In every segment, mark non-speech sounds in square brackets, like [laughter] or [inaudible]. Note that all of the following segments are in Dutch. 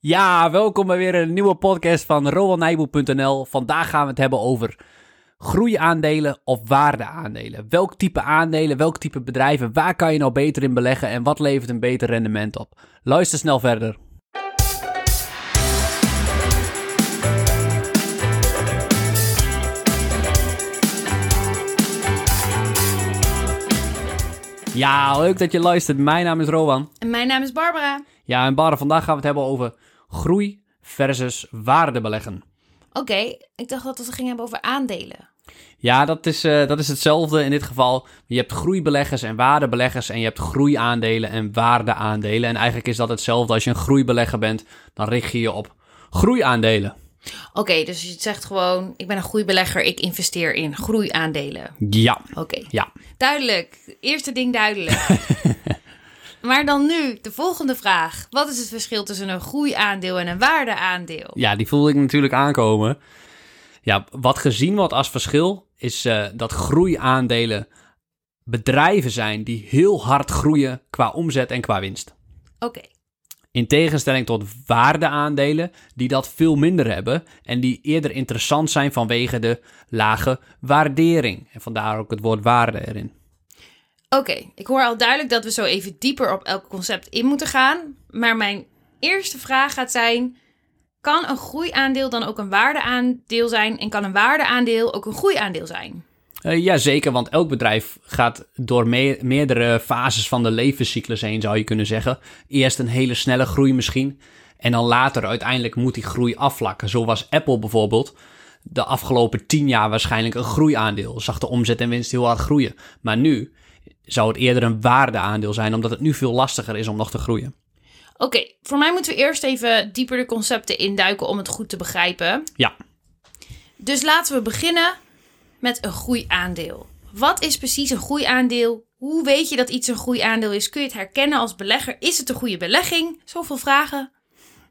Ja, welkom bij weer een nieuwe podcast van rowanijboel.nl. Vandaag gaan we het hebben over groeiaandelen of waardeaandelen. Welk type aandelen, welk type bedrijven, waar kan je nou beter in beleggen en wat levert een beter rendement op? Luister snel verder. Ja, leuk dat je luistert. Mijn naam is Rowan. En mijn naam is Barbara. Ja, en Barre, vandaag gaan we het hebben over groei versus waarde beleggen. Oké, ik dacht dat we het gingen hebben over aandelen. Ja, dat is, eh, dat is hetzelfde in dit geval. Je hebt groeibeleggers en waardebeleggers en je hebt groeiaandelen en waardeaandelen. En eigenlijk is dat hetzelfde. Als je een groeibelegger bent, dan richt je je op groeiaandelen. Oké, dus je zegt gewoon, ik ben een groeibelegger, ik investeer in groeiaandelen. Ja, Oké, ja. duidelijk. Eerste ding duidelijk. [laughs] maar dan nu, de volgende vraag. Wat is het verschil tussen een groeiaandeel en een waardeaandeel? Ja, die voelde ik natuurlijk aankomen. Ja, wat gezien wordt als verschil is eh, dat groeiaandelen bedrijven zijn die heel hard groeien qua omzet en qua winst. Oké, In tegenstelling tot waardeaandelen die dat veel minder hebben en die eerder interessant zijn vanwege de lage waardering. En vandaar ook het woord waarde erin. Oké, ik hoor al duidelijk dat we zo even dieper op elk concept in moeten gaan. Maar mijn eerste vraag gaat zijn: kan een groeiaandeel dan ook een waardeaandeel zijn? En kan een waardeaandeel ook een groeiaandeel zijn? Eh ja, zeker, want elk bedrijf gaat door me- meerdere fases van de levenscyclus heen, zou je kunnen zeggen. Eerst een hele snelle groei misschien. En dan later uiteindelijk moet die groei afvlakken. Zo was Apple bijvoorbeeld de afgelopen tien jaar waarschijnlijk een groeiaandeel. Zag de omzet en winst heel hard groeien. Maar nu zou het eerder een waardeaandeel zijn, omdat het nu veel lastiger is om nog te groeien. Oké, voor mij moeten we eerst even dieper de concepten induiken om het goed te begrijpen. Ja, Dus laten we beginnen met een groeiaandeel. Wat is precies een groeiaandeel? Hoe weet je dat iets een groeiaandeel is? Kun je het herkennen als belegger? Is het een goede belegging? Zoveel vragen.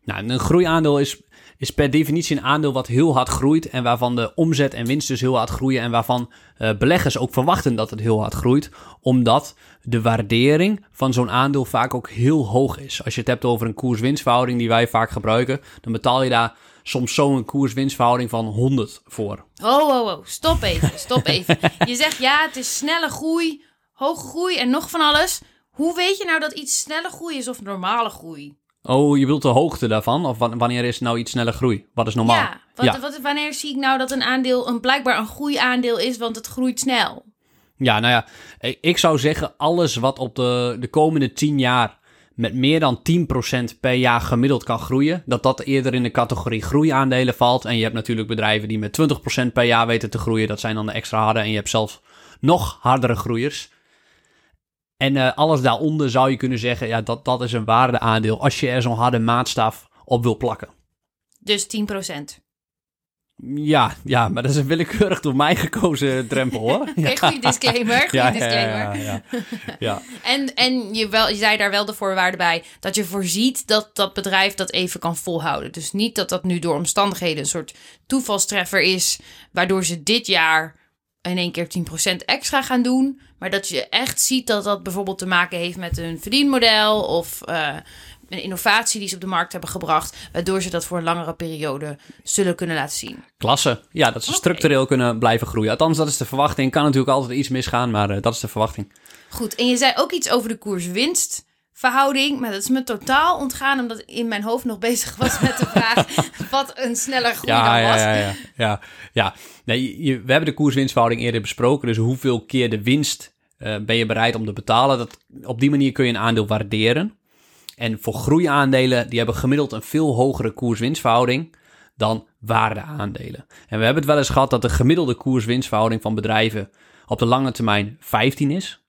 Nou, een groeiaandeel is, is per definitie een aandeel wat heel hard groeit en waarvan de omzet en winst dus heel hard groeien en waarvan eh, beleggers ook verwachten dat het heel hard groeit, omdat de waardering van zo'n aandeel vaak ook heel hoog is. Als je het hebt over een koers-winstverhouding die wij vaak gebruiken, dan betaal je daar soms zo'n koers-winstverhouding van 100 voor. Oh, oh, oh. Stop even. Stop even. Je zegt ja, het is snelle groei, hoge groei en nog van alles. Hoe weet je nou dat iets snelle groei is of normale groei? Oh, je wilt de hoogte daarvan? Of wa- wanneer is nou iets sneller groei? Wat is normaal? Ja, wat, Wat, wanneer zie ik nou dat een aandeel een, blijkbaar een groeiaandeel is, want het groeit snel? Ja, nou ja, ik- ik zou zeggen alles wat op de, de komende 10 jaar met meer dan 10% per jaar gemiddeld kan groeien, dat dat eerder in de categorie groeiaandelen valt. En je hebt natuurlijk bedrijven die met 20% per jaar weten te groeien, dat zijn dan de extra harde. En je hebt zelfs nog hardere groeiers. En eh, alles daaronder zou je kunnen zeggen, ja, dat, dat is een waardeaandeel als je er zo'n harde maatstaf op wil plakken. Dus 10%. Ja, ja, maar dat is een willekeurig door mij gekozen drempel hoor. [laughs] Oké, goede disclaimer. Goede Ja, ja, disclaimer. ja, ja, ja. [laughs] En, en je, wel, je zei daar wel de voorwaarde bij dat je voorziet dat dat bedrijf dat even kan volhouden. Dus niet dat dat nu door omstandigheden een soort toevalstreffer is, waardoor ze dit jaar in één keer 10% extra gaan doen. Maar dat je echt ziet dat dat bijvoorbeeld te maken heeft met een verdienmodel of eh, een innovatie die ze op de markt hebben gebracht, waardoor ze dat voor een langere periode zullen kunnen laten zien. Klasse. Ja, dat ze structureel kunnen blijven groeien. Althans, dat is de verwachting. Kan natuurlijk altijd iets misgaan, maar eh, dat is de verwachting. Goed, en je zei ook iets over de koers-winst verhouding, maar dat is me totaal ontgaan omdat in mijn hoofd nog bezig was met de vraag [laughs] wat een sneller groei dan Ja, was. ja, ja. ja, ja. Nee, je- we hebben de koers-winstverhouding eerder besproken. Dus hoeveel keer de winst eh, ben je bereid om te betalen? Dat, op die manier kun je een aandeel waarderen. En voor groeiaandelen, die hebben gemiddeld een veel hogere koers-winstverhouding dan waardeaandelen. En we hebben het wel eens gehad dat de gemiddelde koers-winstverhouding van bedrijven op de lange termijn 15 is.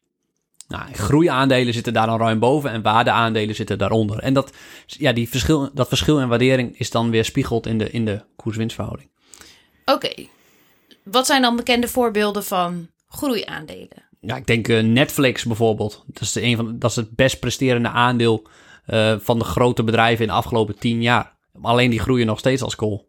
Nou, groeiaandelen zitten daar dan ruim boven en waardeaandelen zitten daaronder. En dat, ja, die verschil, dat verschil in waardering is dan weer spiegeld in de, in de koers-winstverhouding. Oké, wat zijn dan bekende voorbeelden van groeiaandelen? Ja, ik denk eh, Netflix bijvoorbeeld. Dat is, de een van, dat is het best presterende aandeel eh, van de grote bedrijven in de afgelopen tien jaar. Alleen die groeien nog steeds als kool.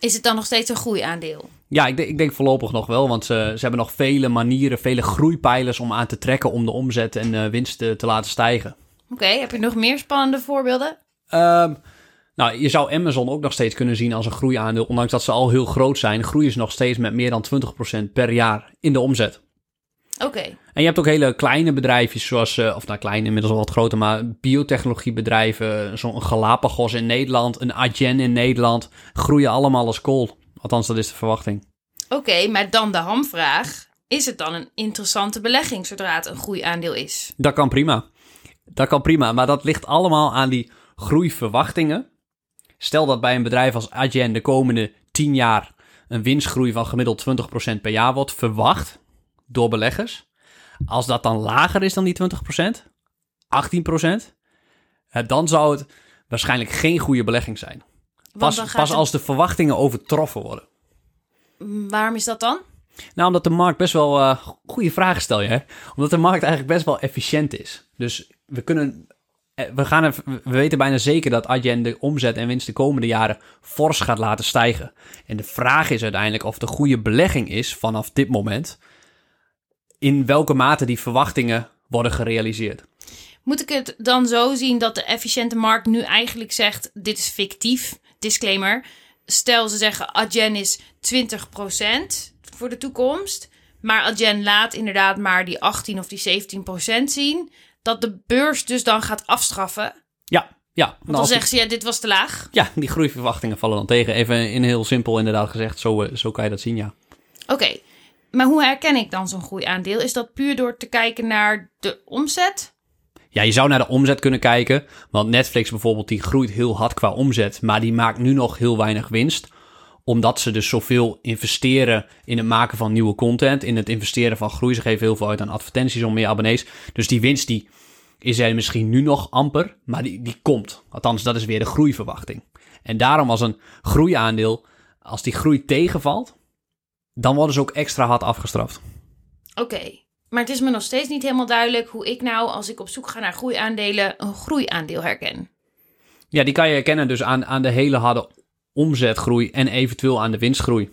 Is het dan nog steeds een groeiaandeel? Ja, ik denk, ik denk voorlopig nog wel, want ze, ze hebben nog vele manieren, vele groeipijlers om aan te trekken om de omzet en eh, winst te, te laten stijgen. Oké, heb je nog meer spannende voorbeelden? Ehm, Nou, je zou Amazon ook nog steeds kunnen zien als een groeiaandeel. Ondanks dat ze al heel groot zijn, groeien ze nog steeds met meer dan 20% per jaar in de omzet. Oké. En je hebt ook hele kleine bedrijfjes, zoals, eh, of nou klein, inmiddels al wat groter, maar biotechnologiebedrijven, zo'n Galapagos in Nederland, een Agen in Nederland, groeien allemaal als kool. Althans, dat is de verwachting. Oké, maar dan de hamvraag. Is het dan een interessante belegging zodra het een groeiaandeel is? Dat kan prima. Dat kan prima, maar dat ligt allemaal aan die groeiverwachtingen. Stel dat bij een bedrijf als Agen de komende 10 jaar een winstgroei van gemiddeld 20% per jaar wordt verwacht door beleggers. Als dat dan lager is dan die 20%, 18%, eh, dan zou het waarschijnlijk geen goede belegging zijn. Pas, pas het- als de verwachtingen overtroffen worden. Waarom is dat dan? Nou, omdat de markt best wel... eh goede vragen stel je, hè? Omdat de markt eigenlijk best wel efficiënt is. Dus we kunnen... eh, We, gaan er, we weten bijna zeker dat Adyen de omzet en winst de komende jaren fors gaat laten stijgen. En de vraag is uiteindelijk of de goede belegging is vanaf dit moment... in welke mate die verwachtingen worden gerealiseerd. Moet ik het dan zo zien dat de efficiënte markt nu eigenlijk zegt: dit is fictief? Disclaimer. Stel ze zeggen Adyen is 20% voor de toekomst. Maar Adyen laat inderdaad maar die 18 of die 17% zien. Dat de beurs dus dan gaat afstraffen. Ja, ja. Want Nou, dan die- zeggen ze ja, dit was te laag. ja, die groeiverwachtingen vallen dan tegen. Even in heel simpel inderdaad gezegd. Zo, eh, zo kan je dat zien, ja. Oké, maar hoe herken ik dan zo'n groeiaandeel? Is dat puur door te kijken naar de omzet? Ja, je zou naar de omzet kunnen kijken. Want Netflix bijvoorbeeld, die groeit heel hard qua omzet. Maar die maakt nu nog heel weinig winst. Omdat ze dus zoveel investeren in het maken van nieuwe content. In het investeren van groei. Ze geven heel veel uit aan advertenties om meer abonnees. Dus die winst die is er misschien nu nog amper. Maar die, die komt. Althans, dat is weer de groeiverwachting. En daarom als een groeiaandeel, als die groei tegenvalt. Dan worden ze ook extra hard afgestraft. Oké, maar het is me nog steeds niet helemaal duidelijk hoe ik nou, als ik op zoek ga naar groeiaandelen, een groeiaandeel herken. Ja, die kan je herkennen dus aan, aan de hele harde omzetgroei en eventueel aan de winstgroei.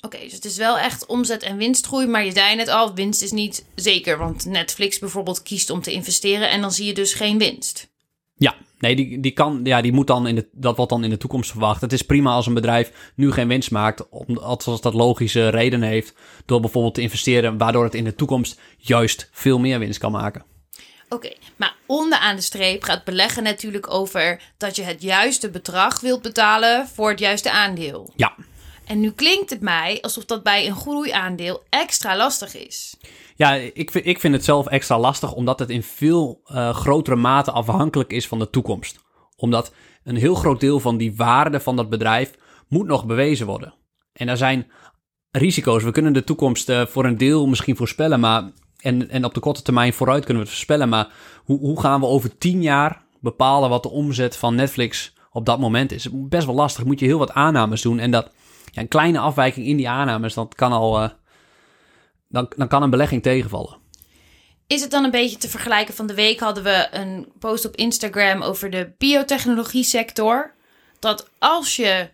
Oké, dus het is wel echt omzet- en winstgroei, maar je zei net al, winst is niet zeker. Want Netflix bijvoorbeeld kiest om te investeren en dan zie je dus geen winst. Ja, nee, die, die, kan, ja, die moet dan in de, dat wordt dan in de toekomst verwacht. Het is prima als een bedrijf nu geen winst maakt, omdat als dat logische reden heeft, door bijvoorbeeld te investeren, waardoor het in de toekomst juist veel meer winst kan maken. Oké, maar onderaan de streep gaat beleggen natuurlijk over dat je het juiste bedrag wilt betalen voor het juiste aandeel. Ja, En nu klinkt het mij alsof dat bij een groeiaandeel extra lastig is. Ja, ik vind, ik vind het zelf extra lastig omdat het in veel eh, grotere mate afhankelijk is van de toekomst. Omdat een heel groot deel van die waarde van dat bedrijf moet nog bewezen worden. En er zijn risico's. We kunnen de toekomst eh, voor een deel misschien voorspellen, maar en, en op de korte termijn vooruit kunnen we het voorspellen. Maar hoe, hoe gaan we over tien jaar bepalen wat de omzet van Netflix op dat moment is? Best wel lastig. Moet je heel wat aannames doen. En dat een kleine afwijking in die aannames, dat kan al. eh, dan, dan kan een belegging tegenvallen. Is het dan een beetje te vergelijken? Van de week hadden we een post op Instagram over de biotechnologie sector. Dat als je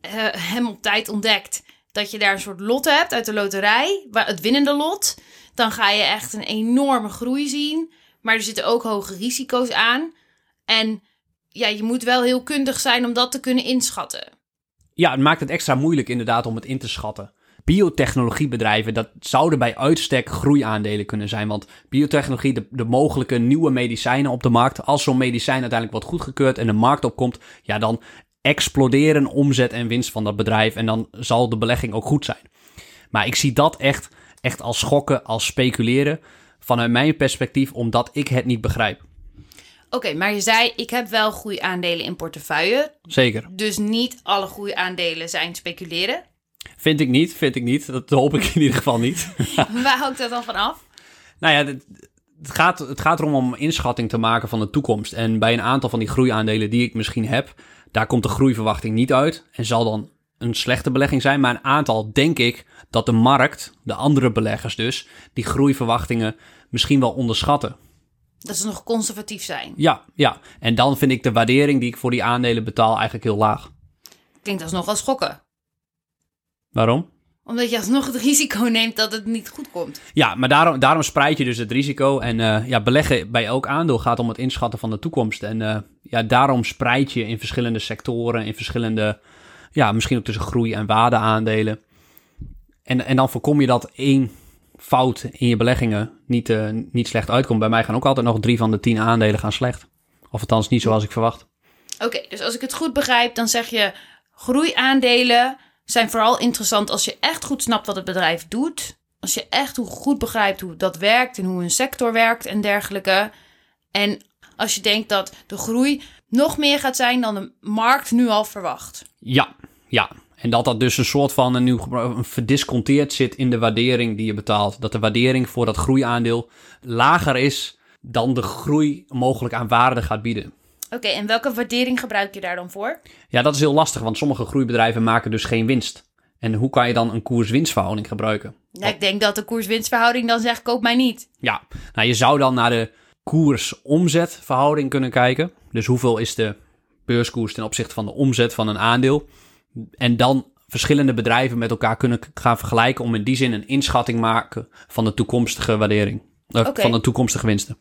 eh, hem op tijd ontdekt, dat je daar een soort lot hebt uit de loterij, het winnende lot, dan ga je echt een enorme groei zien. Maar er zitten ook hoge risico's aan. En ja, je moet wel heel kundig zijn om dat te kunnen inschatten. Ja, het maakt het extra moeilijk inderdaad om het in te schatten. Biotechnologiebedrijven, dat zouden bij uitstek groeiaandelen kunnen zijn. Want biotechnologie, de, de mogelijke nieuwe medicijnen op de markt. Als zo'n medicijn uiteindelijk wordt goedgekeurd en de markt opkomt, ja, dan exploderen omzet en winst van dat bedrijf. En dan zal de belegging ook goed zijn. Maar ik zie dat echt, echt als schokken, als speculeren. Vanuit mijn perspectief, omdat ik het niet begrijp. Oké, maar je zei, ik heb wel groeiaandelen in portefeuille. Zeker. Dus niet alle groeiaandelen zijn speculeren. Vind ik niet, vind ik niet. Dat hoop ik in ieder geval niet. [laughs] Waar houdt dat dan van af? Nou ja, het, het, gaat, het gaat erom om inschatting te maken van de toekomst. En bij een aantal van die groeiaandelen die ik misschien heb, daar komt de groeiverwachting niet uit. En zal dan een slechte belegging zijn. Maar een aantal denk ik dat de markt, de andere beleggers dus, die groeiverwachtingen misschien wel onderschatten. Dat ze nog conservatief zijn. Ja, ja. En dan vind ik de waardering die ik voor die aandelen betaal eigenlijk heel laag. Klinkt alsnog als schokken. Waarom? Omdat je alsnog het risico neemt dat het niet goed komt. Ja, maar daarom, daarom spreid je dus het risico. En uh, ja, beleggen bij elk aandeel gaat om het inschatten van de toekomst. En uh, ja, daarom spreid je in verschillende sectoren, in verschillende, ja, misschien ook tussen groei- en waardeaandelen. En, en dan voorkom je dat één fout in je beleggingen niet, uh, niet slecht uitkomt. Bij mij gaan ook altijd nog drie van de tien aandelen gaan slecht. Of althans niet zoals ik verwacht. Oké, okay, dus als ik het goed begrijp, dan zeg je groeiaandelen zijn vooral interessant als je echt goed snapt wat het bedrijf doet. Als je echt goed begrijpt hoe dat werkt en hoe een sector werkt en dergelijke. En als je denkt dat de groei nog meer gaat zijn dan de markt nu al verwacht. Ja, ja. En dat dat dus een soort van een nieuw een verdisconteerd zit in de waardering die je betaalt. Dat de waardering voor dat groeiaandeel lager is dan de groei mogelijk aan waarde gaat bieden. Oké, en welke waardering gebruik je daar dan voor? Ja, dat is heel lastig, want sommige groeibedrijven maken dus geen winst. En hoe kan je dan een koers-winstverhouding gebruiken? Nou, ik denk dat de koers-winstverhouding dan zegt, koop mij niet. Ja, nou je zou dan naar de koers-omzetverhouding kunnen kijken. Dus hoeveel is de beurskoers ten opzichte van de omzet van een aandeel? En dan verschillende bedrijven met elkaar kunnen gaan vergelijken om in die zin een inschatting maken van de toekomstige waardering. Uh, okay. Van de toekomstige winsten.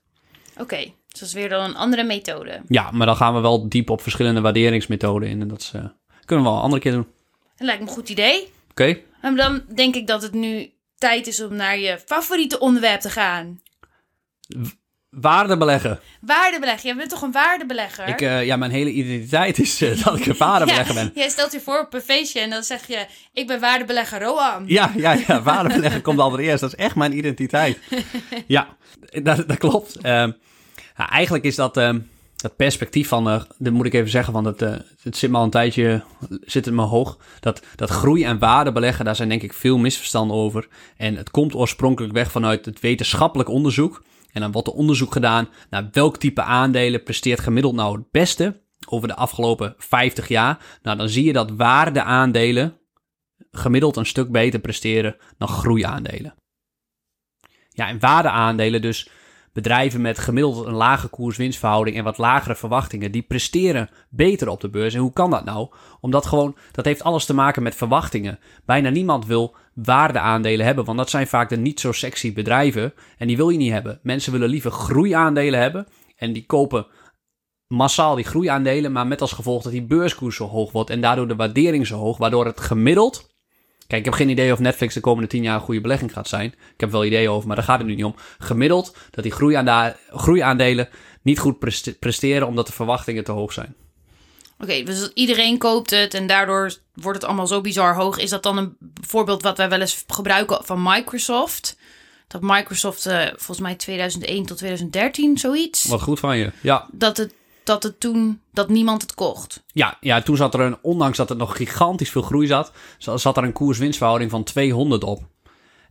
Oké, okay. dus dat is weer dan een andere methode. Ja, maar dan gaan we wel diep op verschillende waarderingsmethoden in. En dat is, uh, kunnen we wel een andere keer doen. Dat lijkt me een goed idee. Oké. Okay. En dan denk ik dat het nu tijd is om naar je favoriete onderwerp te gaan. Waardebeleggen. Waardebeleggen. Jij bent toch een waardebelegger? Ik, uh, ja, mijn hele identiteit is uh, dat ik een [laughs] waardebelegger ja, ben. Jij stelt je voor op een feestje en dan zeg je... Ik ben waardebelegger Roam. Ja, ja, ja. [laughs] Waardebeleggen komt allereerst. Dat is echt mijn identiteit. [laughs] ja, dat, dat klopt. Uh, ja, eigenlijk is dat... Uh, dat perspectief van, uh, dat moet ik even zeggen, van het, het zit me al een tijdje, zit het me hoog. Dat, dat groei- en waardebeleggen, daar zijn denk ik veel misverstanden over. En het komt oorspronkelijk weg vanuit het wetenschappelijk onderzoek. En dan wordt er onderzoek gedaan naar welk type aandelen presteert gemiddeld nou het beste over de afgelopen 50 jaar. Nou, dan zie je dat waardeaandelen gemiddeld een stuk beter presteren dan groeiaandelen. Ja, en waardeaandelen dus bedrijven met gemiddeld een lage koers-winstverhouding en wat lagere verwachtingen, die presteren beter op de beurs. En hoe kan dat nou? Omdat gewoon, dat heeft alles te maken met verwachtingen. Bijna niemand wil waardeaandelen hebben, want dat zijn vaak de niet zo sexy bedrijven en die wil je niet hebben. Mensen willen liever groeiaandelen hebben en die kopen massaal die groeiaandelen, maar met als gevolg dat die beurskoers zo hoog wordt en daardoor de waardering zo hoog, waardoor het gemiddeld Kijk, ik heb geen idee of Netflix de komende tien jaar een goede belegging gaat zijn. Ik heb wel ideeën over, maar daar gaat het nu niet om. Gemiddeld dat die groeiaandelen niet goed presteren omdat de verwachtingen te hoog zijn. Oké, dus iedereen koopt het en daardoor wordt het allemaal zo bizar hoog. Is dat dan een voorbeeld wat wij wel eens gebruiken van Microsoft? Dat Microsoft uh, volgens mij 2001 tot 2013 zoiets. Wat goed van je, ja. Dat het dat het toen dat niemand het kocht. Ja, ja, toen zat er een, ondanks dat er nog gigantisch veel groei zat, zat er een koers-winstverhouding van 200 op.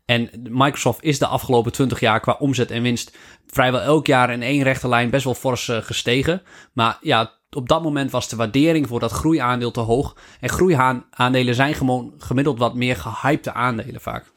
En Microsoft is de afgelopen 20 jaar qua omzet en winst vrijwel elk jaar in één rechte lijn best wel fors uh, gestegen. Maar ja, op dat moment was de waardering voor dat groeiaandeel te hoog. En groeiaandelen zijn gewoon gemiddeld wat meer gehypte aandelen vaak.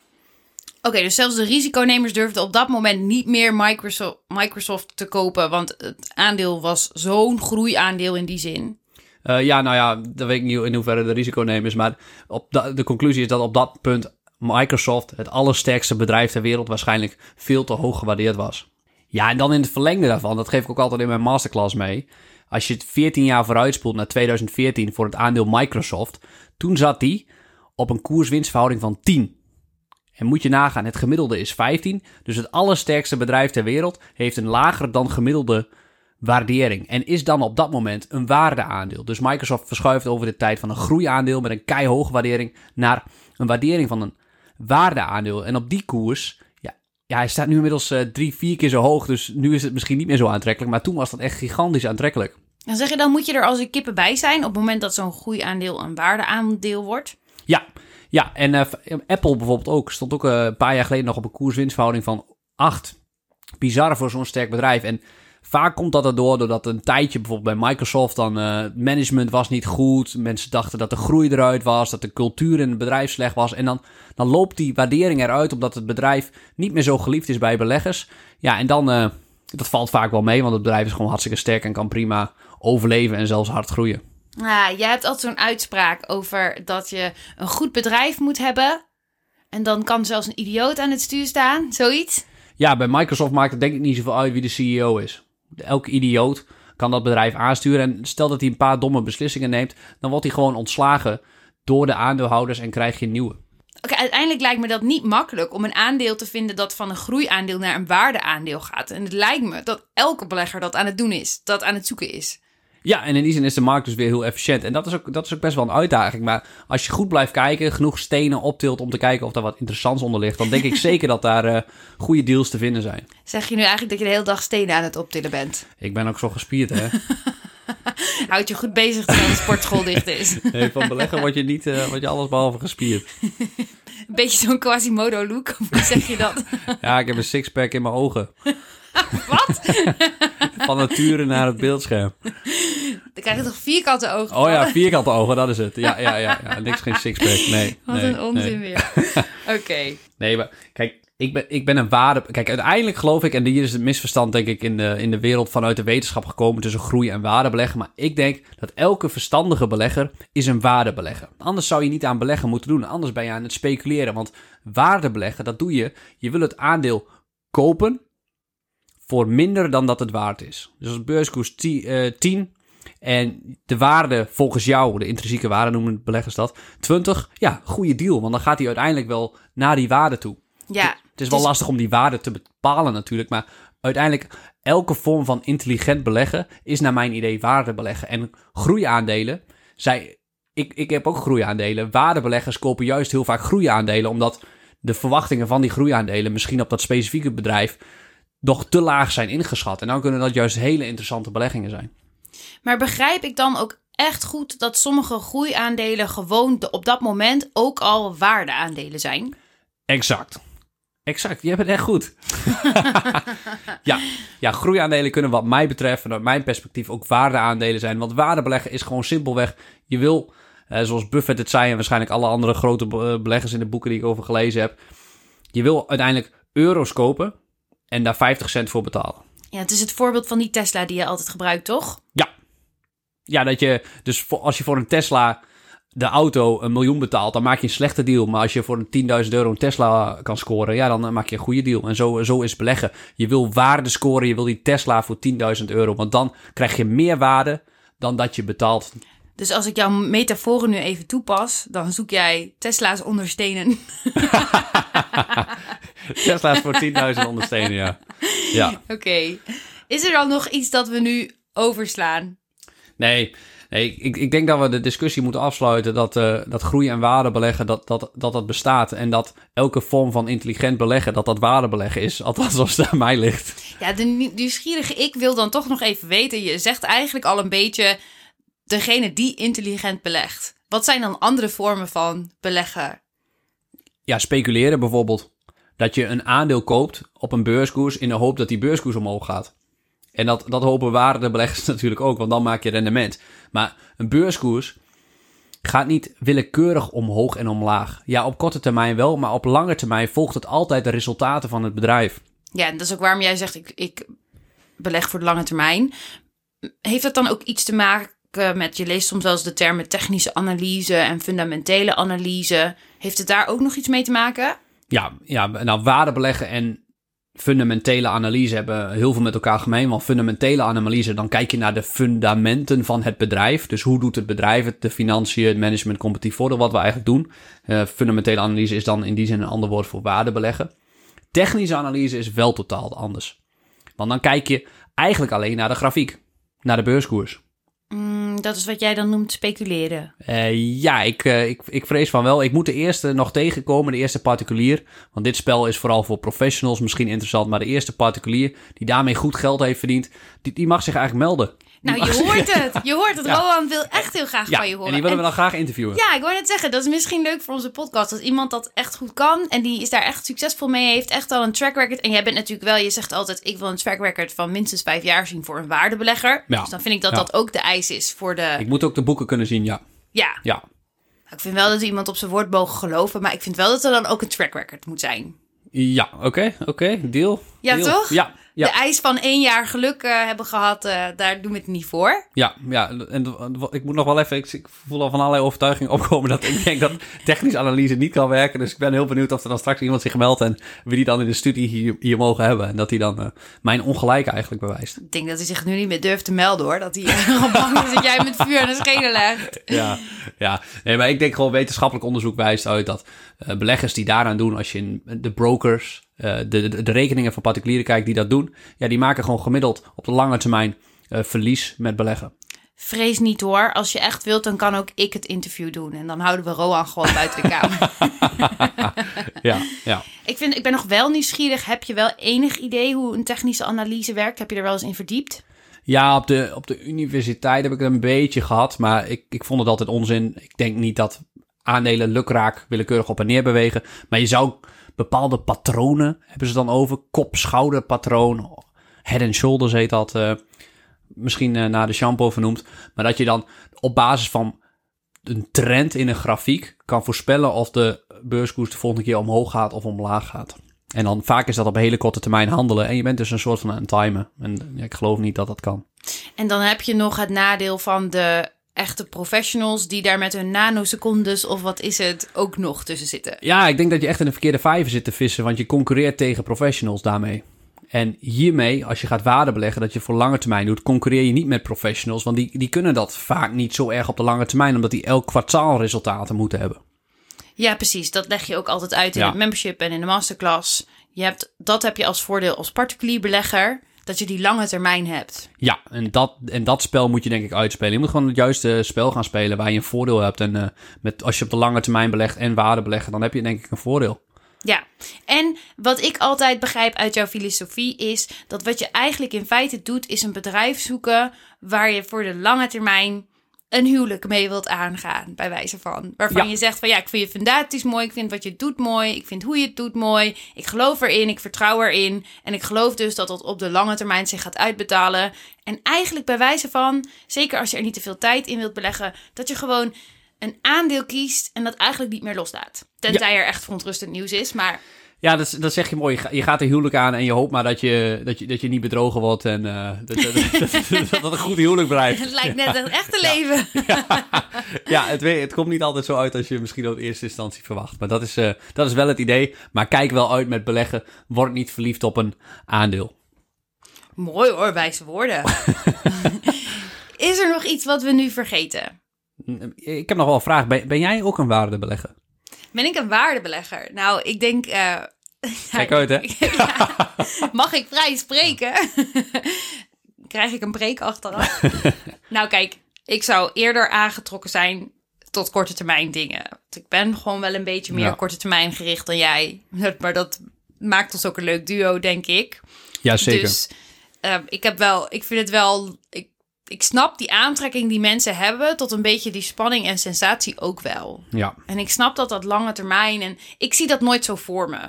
Oké, dus zelfs de risiconemers durfden op dat moment niet meer Microsoft, Microsoft te kopen, want het aandeel was zo'n groeiaandeel in die zin. Uh, ja, nou ja, dat weet ik niet in hoeverre de risiconemers, maar op de, de conclusie is dat op dat punt Microsoft, het allersterkste bedrijf ter wereld, waarschijnlijk veel te hoog gewaardeerd was. Ja, en dan in het verlengde daarvan, dat geef ik ook altijd in mijn masterclass mee. Als je het 14 jaar vooruitspoelt naar 2014 voor het aandeel Microsoft, toen zat die op een koers-winstverhouding van 10. En moet je nagaan, het gemiddelde is 15. Dus het allersterkste bedrijf ter wereld heeft een lager dan gemiddelde waardering. En is dan op dat moment een waardeaandeel. Dus Microsoft verschuift over de tijd van een groeiaandeel met een keihoge waardering naar een waardering van een waardeaandeel. En op die koers, ja, hij staat nu inmiddels uh, drie, vier keer zo hoog. Dus nu is het misschien niet meer zo aantrekkelijk. Maar toen was dat echt gigantisch aantrekkelijk. Dan zeg je, dan moet je er als een kippen bij zijn op het moment dat zo'n groeiaandeel een waardeaandeel wordt? Ja, ja, en uh, Apple bijvoorbeeld ook. Stond ook uh, een paar jaar geleden nog op een koers-winstverhouding van 8. Bizar voor zo'n sterk bedrijf. En vaak komt dat erdoor doordat een tijdje bijvoorbeeld bij Microsoft dan uh, management was niet goed. Mensen dachten dat de groei eruit was, dat de cultuur in het bedrijf slecht was. En dan, dan loopt die waardering eruit omdat het bedrijf niet meer zo geliefd is bij beleggers. Ja, en dan, dat valt vaak wel mee, want het bedrijf is gewoon hartstikke sterk en kan prima overleven en zelfs hard groeien. Ja, jij hebt altijd zo'n uitspraak over dat je een goed bedrijf moet hebben. En dan kan zelfs een idioot aan het stuur staan, zoiets. Ja, bij Microsoft maakt het denk ik niet zoveel uit wie de CEO is. Elke idioot kan dat bedrijf aansturen. En stel dat hij een paar domme beslissingen neemt, dan wordt hij gewoon ontslagen door de aandeelhouders en krijg je nieuwe. Oké, uiteindelijk lijkt me dat niet makkelijk om een aandeel te vinden dat van een groeiaandeel naar een waardeaandeel gaat. En het lijkt me dat elke belegger dat aan het doen is, dat aan het zoeken is. Ja, en in die zin is de markt dus weer heel efficiënt. En dat is ook, dat is ook best wel een uitdaging. Maar als je goed blijft kijken, genoeg stenen optilt om te kijken of daar wat interessants onder ligt, dan denk ik [laughs] zeker dat daar uh, goede deals te vinden zijn. Zeg je nu eigenlijk dat je de hele dag stenen aan het optillen bent? Ik ben ook zo gespierd, hè? [laughs] Houd je goed bezig terwijl de sportschool dicht is. [laughs] Nee, van beleggen word je, niet, uh, word je alles behalve gespierd. Een beetje zo'n Quasimodo-look, hoe zeg je dat? ja, ik heb een sixpack in mijn ogen. Wat? Van nature naar het beeldscherm. Krijg je toch vierkante ogen? Oh ja, vierkante ogen, dat is het. Ja, ja, ja. [laughs] ja. Niks geen sixpack, nee. Wat nee, een onzin nee. weer. [laughs] Oké. Nee, maar kijk, ik ben, ik ben een waarde... Kijk, uiteindelijk geloof ik, en hier is het misverstand denk ik in de, in de wereld vanuit de wetenschap gekomen tussen groei en waardebeleggen. Maar ik denk dat elke verstandige belegger is een waardebelegger. Anders zou je niet aan beleggen moeten doen. Anders ben je aan het speculeren. Want waardebeleggen, dat doe je. Je wil het aandeel kopen voor minder dan dat het waard is. Dus als beurskoers 10 en de waarde volgens jou, de intrinsieke waarde noemen beleggers dat, 20, ja, goede deal. Want dan gaat hij uiteindelijk wel naar die waarde toe. Ja. Het is wel lastig om die waarde te bepalen natuurlijk, maar uiteindelijk elke vorm van intelligent beleggen is naar mijn idee waarde beleggen. En groeiaandelen, zij, ik, ik heb ook groeiaandelen. Waardebeleggers kopen juist heel vaak groeiaandelen, omdat de verwachtingen van die groeiaandelen misschien op dat specifieke bedrijf nog te laag zijn ingeschat. En dan kunnen dat juist hele interessante beleggingen zijn. Maar begrijp ik dan ook echt goed dat sommige groeiaandelen gewoon de, op dat moment ook al waardeaandelen zijn? Exact. Exact, je hebt het echt goed. [laughs] ja, ja, groeiaandelen kunnen wat mij betreft, vanuit mijn perspectief, ook waardeaandelen zijn. Want waardebeleggen is gewoon simpelweg, je wil, eh, zoals Buffett het zei en waarschijnlijk alle andere grote beleggers in de boeken die ik over gelezen heb, je wil uiteindelijk euro's kopen en daar 50 cent voor betalen. Ja, het is het voorbeeld van die Tesla die je altijd gebruikt, toch? Ja. Ja, dat je, dus voor, als je voor een Tesla de auto een miljoen betaalt, dan maak je een slechte deal. Maar als je voor een 10.000 euro een Tesla kan scoren, ja, dan maak je een goede deal. En zo, zo is beleggen. Je wil waarde scoren, je wil die Tesla voor 10.000 euro. Want dan krijg je meer waarde dan dat je betaalt. Dus als ik jouw metaforen nu even toepas, dan zoek jij Tesla's onderstenen. [laughs] Tesla's voor 10.000 onderstenen, ja. ja. Oké. Is er dan nog iets dat we nu overslaan? Nee, nee ik, ik denk dat we de discussie moeten afsluiten dat, uh, dat groei en waarde beleggen, dat, dat, dat dat bestaat. En dat elke vorm van intelligent beleggen, dat dat waarde beleggen is. [laughs] Althans, als het aan mij ligt. Ja, de nieuwsgierige ik wil dan toch nog even weten. Je zegt eigenlijk al een beetje degene die intelligent belegt. Wat zijn dan andere vormen van beleggen? Ja, speculeren bijvoorbeeld. Dat je een aandeel koopt op een beurskoers in de hoop dat die beurskoers omhoog gaat. En dat, dat hopen waardebeleggers [laughs] natuurlijk ook, want dan maak je rendement. Maar een beurskoers gaat niet willekeurig omhoog en omlaag. Ja, op korte termijn wel, maar op lange termijn volgt het altijd de resultaten van het bedrijf. Ja, en dat is ook waarom jij zegt, ik, ik beleg voor de lange termijn. Heeft dat dan ook iets te maken met, je leest soms wel eens de termen technische analyse en fundamentele analyse. Heeft het daar ook nog iets mee te maken? Ja, ja nou waardebeleggen en fundamentele analyse hebben heel veel met elkaar gemeen. Want fundamentele analyse, dan kijk je naar de fundamenten van het bedrijf. Dus hoe doet het bedrijf het, de financiën, het management, competitief voordeel, wat we eigenlijk doen. Uh, fundamentele analyse is dan in die zin een ander woord voor waardebeleggen. Technische analyse is wel totaal anders. Want dan kijk je eigenlijk alleen naar de grafiek, naar de beurskoers. Mm, dat is wat jij dan noemt speculeren. Uh, ja, ik, uh, ik, ik vrees van wel. Ik moet de eerste nog tegenkomen, de eerste particulier. Want dit spel is vooral voor professionals misschien interessant. Maar de eerste particulier die daarmee goed geld heeft verdiend, die, die mag zich eigenlijk melden. Nou, je hoort het. Je hoort het. [laughs] Ja. Rowan wil echt heel graag ja, van je horen. En die willen we dan graag interviewen. Ja, ik wou net zeggen, dat is misschien leuk voor onze podcast. Als iemand dat echt goed kan en die is daar echt succesvol mee, heeft echt al een track record. En jij bent natuurlijk wel, je zegt altijd, ik wil een track record van minstens vijf jaar zien voor een waardebelegger. Ja. Dus dan vind ik dat dat ook de eis is voor de... Ik moet ook de boeken kunnen zien, ja. Ja, Ja, ik vind wel dat we iemand op zijn woord mogen geloven, maar ik vind wel dat er dan ook een track record moet zijn. ja oké, oké, deal. Ja, Deal. toch? Ja, Ja. de eis van één jaar geluk eh, hebben gehad, eh, daar doen we het niet voor. Ja, ja en ik moet nog wel even... Ik, ik voel al van allerlei overtuigingen opkomen dat ik denk dat technische analyse niet kan werken. Dus ik ben heel benieuwd of er dan straks iemand zich meldt en wie die dan in de studie hier, hier mogen hebben. En dat hij dan eh, mijn ongelijk eigenlijk bewijst. Ik denk dat hij zich nu niet meer durft te melden hoor. Dat hij [laughs] bang is dat jij met vuur aan de schenen legt. Ja, ja. Nee, maar ik denk gewoon wetenschappelijk onderzoek wijst uit dat beleggers die daaraan doen, als je in de brokers, de, de, de rekeningen van particulieren kijkt die dat doen, ja, die maken gewoon gemiddeld op de lange termijn eh, verlies met beleggen. Vrees niet hoor. Als je echt wilt, dan kan ook ik het interview doen. En dan houden we Roan gewoon buiten de kamer. [laughs] Ja, ja. ik, vind, ik ben nog wel nieuwsgierig. Heb je wel enig idee hoe een technische analyse werkt? Heb je er wel eens in verdiept? Ja, op de, op de universiteit heb ik het een beetje gehad, maar ik, ik vond het altijd onzin. Ik denk niet dat aandelen lukraak willekeurig op en neer bewegen. Maar je zou bepaalde patronen, hebben ze dan over, kop-schouder-patroon, head and shoulders heet dat, eh, misschien eh, naar de shampoo vernoemd. Maar dat je dan op basis van een trend in een grafiek kan voorspellen of de beurskoers de volgende keer omhoog gaat of omlaag gaat. En dan vaak is dat op hele korte termijn handelen. En je bent dus een soort van het timen. En ik geloof niet dat dat kan. En dan heb je nog het nadeel van de echte professionals... die daar met hun nanosecondes of wat is het ook nog tussen zitten. Ja, ik denk dat je echt in de verkeerde vijver zit te vissen. Want je concurreert tegen professionals daarmee. En hiermee, als je gaat waarde beleggen, dat je voor lange termijn doet, concurreer je niet met professionals. Want die, die kunnen dat vaak niet zo erg op de lange termijn, omdat die elk kwartaal resultaten moeten hebben. Ja, precies. Dat leg je ook altijd uit in Ja. het membership en in de masterclass. Je hebt, dat heb je als voordeel als particulier belegger... dat je die lange termijn hebt. Ja, en dat, en dat spel moet je denk ik uitspelen. Je moet gewoon het juiste spel gaan spelen waar je een voordeel hebt. En eh, met, als je op de lange termijn belegt en waarde beleggen, dan heb je denk ik een voordeel. Ja, en wat ik altijd begrijp uit jouw filosofie is dat wat je eigenlijk in feite doet, is een bedrijf zoeken waar je voor de lange termijn een huwelijk mee wilt aangaan, bij wijze van. Waarvan Ja. je zegt van ja, ik vind je fundaties mooi, ik vind wat je doet mooi, ik vind hoe je het doet mooi, ik geloof erin, ik vertrouw erin en ik geloof dus dat dat op de lange termijn zich gaat uitbetalen. En eigenlijk bij wijze van, zeker als je er niet te veel tijd in wilt beleggen, dat je gewoon een aandeel kiest en dat eigenlijk niet meer loslaat. Tenzij er echt verontrustend nieuws is, maar Ja, dat, dat zeg je mooi. Je ga- Je gaat een huwelijk aan en je hoopt maar dat je, dat je, dat je niet bedrogen wordt. En eh, dat, [laughs] dat, dat, dat het een goed huwelijk blijft. Het lijkt net het echte leven. [laughs] Ja, het, het komt niet altijd zo uit als je misschien op eerste instantie verwacht. Maar dat is, eh, dat is wel het idee. Maar kijk wel uit met beleggen. Word niet verliefd op een aandeel. Mooi hoor, wijze woorden. [laughs] Is er nog iets wat we nu vergeten? Ik heb nog wel een vraag. Ben, ben jij ook een waardebelegger? Ben ik een waardebelegger? Nou, ik denk. eh, [laughs] Kijk uit, hè? [laughs] Ja. Mag ik vrij spreken? [laughs] Krijg ik een break achteraf? nou, kijk, ik zou eerder aangetrokken zijn tot korte termijn dingen. Want ik ben gewoon wel een beetje meer Ja. korte termijn gericht dan jij. Maar dat maakt ons ook een leuk duo, denk ik. Ja, zeker. Dus ehm, ik heb wel, ik vind het wel, ik, ik snap die aantrekking die mensen hebben tot een beetje die spanning en sensatie ook wel. Ja. En ik snap dat dat lange termijn en ik zie dat nooit zo voor me.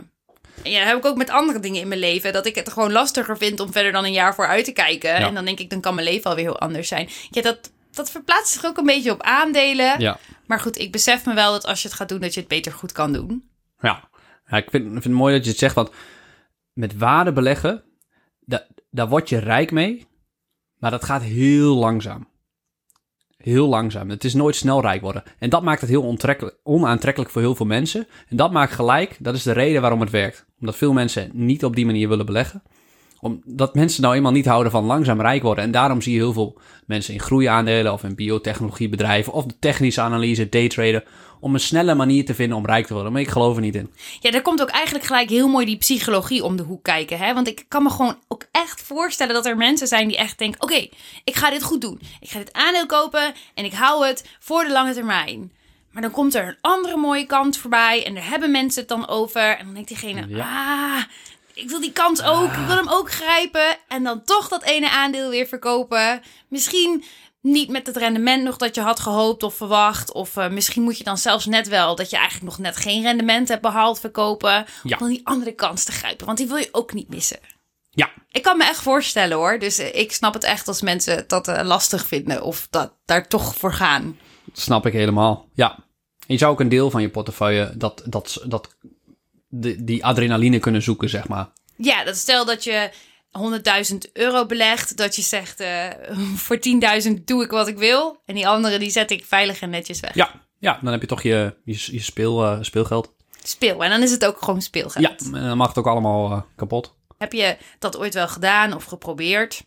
En ja, heb ik ook met andere dingen in mijn leven. Dat ik het gewoon lastiger vind om verder dan een jaar vooruit te kijken. En dan denk ik, dan kan mijn leven alweer heel anders zijn. Ja, dat, dat verplaatst zich ook een beetje op aandelen. Ja. Maar goed, ik besef me wel dat als je het gaat doen, dat je het beter goed kan doen. Ja, ja ik, vind, ik vind het mooi dat je het zegt, want met waarde beleggen, da, daar word je rijk mee, maar dat gaat heel langzaam. Heel langzaam. Het is nooit snel rijk worden. En dat maakt het heel onaantrekkelijk voor heel veel mensen. En dat maakt gelijk, dat is de reden waarom het werkt. Omdat veel mensen niet op die manier willen beleggen. Omdat mensen nou eenmaal niet houden van langzaam rijk worden. En daarom zie je heel veel mensen in groeiaandelen of in biotechnologiebedrijven of de technische analyse, daytraden, om een snelle manier te vinden om rijk te worden. Maar ik geloof er niet in. Ja, daar komt ook eigenlijk gelijk heel mooi die psychologie om de hoek kijken. Hè? Want ik kan me gewoon ook echt voorstellen dat er mensen zijn die echt denken: oké, ik ga dit goed doen. Ik ga dit aandeel kopen en ik hou het voor de lange termijn. Maar dan komt er een andere mooie kant voorbij en daar hebben mensen het dan over. En dan denkt diegene: ah, ik wil die kans ook. Ik wil hem ook grijpen. En dan toch dat ene aandeel weer verkopen. Misschien niet met het rendement nog dat je had gehoopt of verwacht. Of eh, misschien moet je dan zelfs net wel dat je eigenlijk nog net geen rendement hebt behaald verkopen. Ja. Om dan die andere kans te grijpen. Want die wil je ook niet missen. Ja, Ik kan me echt voorstellen hoor. Dus eh, ik snap het echt als mensen dat eh, lastig vinden. Of dat daar toch voor gaan. dat snap ik helemaal. Ja. En je zou ook een deel van je portefeuille dat, dat, dat, de, die adrenaline kunnen zoeken, zeg maar. Ja, dat stel dat je 100.000 euro belegt, dat je zegt eh, voor 10.000 doe ik wat ik wil. En die andere die zet ik veilig en netjes weg. Ja, ja dan heb je toch je, je, je speel, eh, speelgeld. Speel. En dan is het ook gewoon speelgeld. Ja, en dan mag het ook allemaal eh, kapot. Heb je dat ooit wel gedaan of geprobeerd?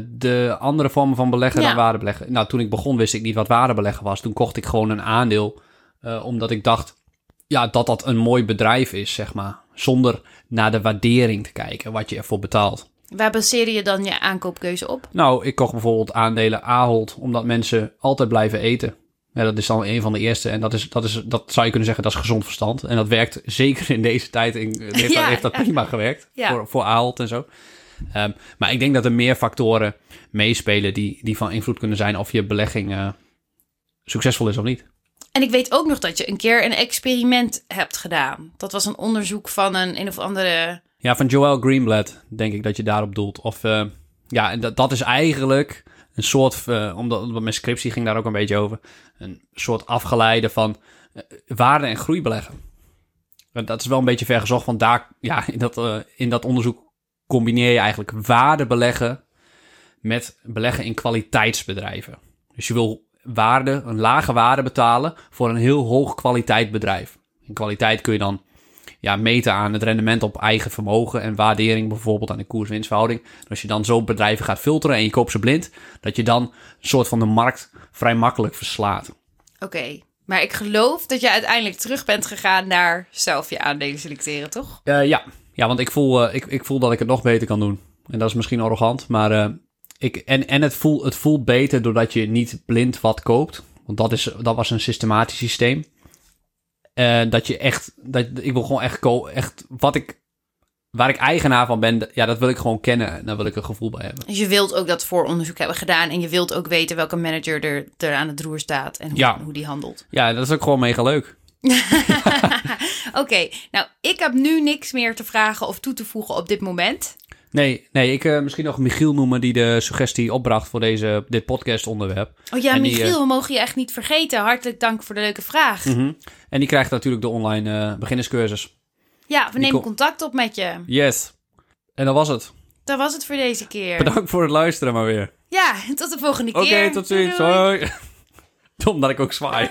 De andere vormen van beleggen Ja. dan waardebeleggen. Nou, toen ik begon wist ik niet wat waardebeleggen was. Toen kocht ik gewoon een aandeel, omdat ik dacht ja, dat dat een mooi bedrijf is, zeg maar. Zonder naar de waardering te kijken, wat je ervoor betaalt. Waar baseer je dan je aankoopkeuze op? Nou, ik kocht bijvoorbeeld aandelen Ahold, omdat mensen altijd blijven eten. Ja, dat is dan een van de eerste. En dat, is, dat, is, dat zou je kunnen zeggen, dat is gezond verstand. En dat werkt zeker in deze tijd. In, [laughs] heeft, Ja, heeft dat ja. prima gewerkt Ja. voor, voor Ahold en zo. Ehm, maar ik denk dat er meer factoren meespelen die, die van invloed kunnen zijn of je belegging eh, succesvol is of niet. En ik weet ook nog dat je een keer een experiment hebt gedaan. Dat was een onderzoek van een een of andere. Ja, van Joel Greenblatt denk ik dat je daarop doelt. Of eh, ja, en dat, dat is eigenlijk een soort, eh, omdat, mijn scriptie ging daar ook een beetje over, een soort afgeleide van eh, waarde- en groeibeleggen. En Dat is wel een beetje vergezocht, want daar, ja, in dat, in dat onderzoek combineer je eigenlijk waarde beleggen met beleggen in kwaliteitsbedrijven. Dus je wil waarde, een lage waarde betalen voor een heel hoog kwaliteit bedrijf. In kwaliteit kun je dan ja, meten aan het rendement op eigen vermogen en waardering bijvoorbeeld aan de koers-winstverhouding. En als je dan zo bedrijven gaat filteren en je koopt ze blind, dat je dan een soort van de markt vrij makkelijk verslaat. Oké. Maar ik geloof dat je uiteindelijk terug bent gegaan naar zelf je aandelen selecteren, toch? Eh, ja. ja, want ik voel, eh, ik, ik voel dat ik het nog beter kan doen. En dat is misschien arrogant, maar eh, ik, en, en het, voelt, het voelt beter doordat je niet blind wat koopt. Want dat, is, dat was een systematisch systeem. Eh, dat je echt, dat, ik wil gewoon echt, echt wat ik, waar ik eigenaar van ben, ja, dat wil ik gewoon kennen. En daar wil ik een gevoel bij hebben. Dus je wilt ook dat vooronderzoek hebben gedaan. En je wilt ook weten welke manager er, er aan het roer staat. En hoe, Ja. hoe die handelt. Ja, dat is ook gewoon mega leuk. [laughs] Oké, nou, ik heb nu niks meer te vragen of toe te voegen op dit moment. Nee, nee ik eh, misschien nog Michiel noemen die de suggestie opbracht voor deze, dit podcast onderwerp. Oh ja, En die, Michiel, eh, we mogen je echt niet vergeten. Hartelijk dank voor de leuke vraag. Mhm. En die krijgt natuurlijk de online eh, beginnerscursus. Ja, we nemen contact op met je. Yes. En dat was het. Dat was het voor deze keer. Bedankt voor het luisteren maar weer. Ja, tot de volgende Oké, keer. tot ziens. Hoi. [laughs] Dom dat ik ook zwaai.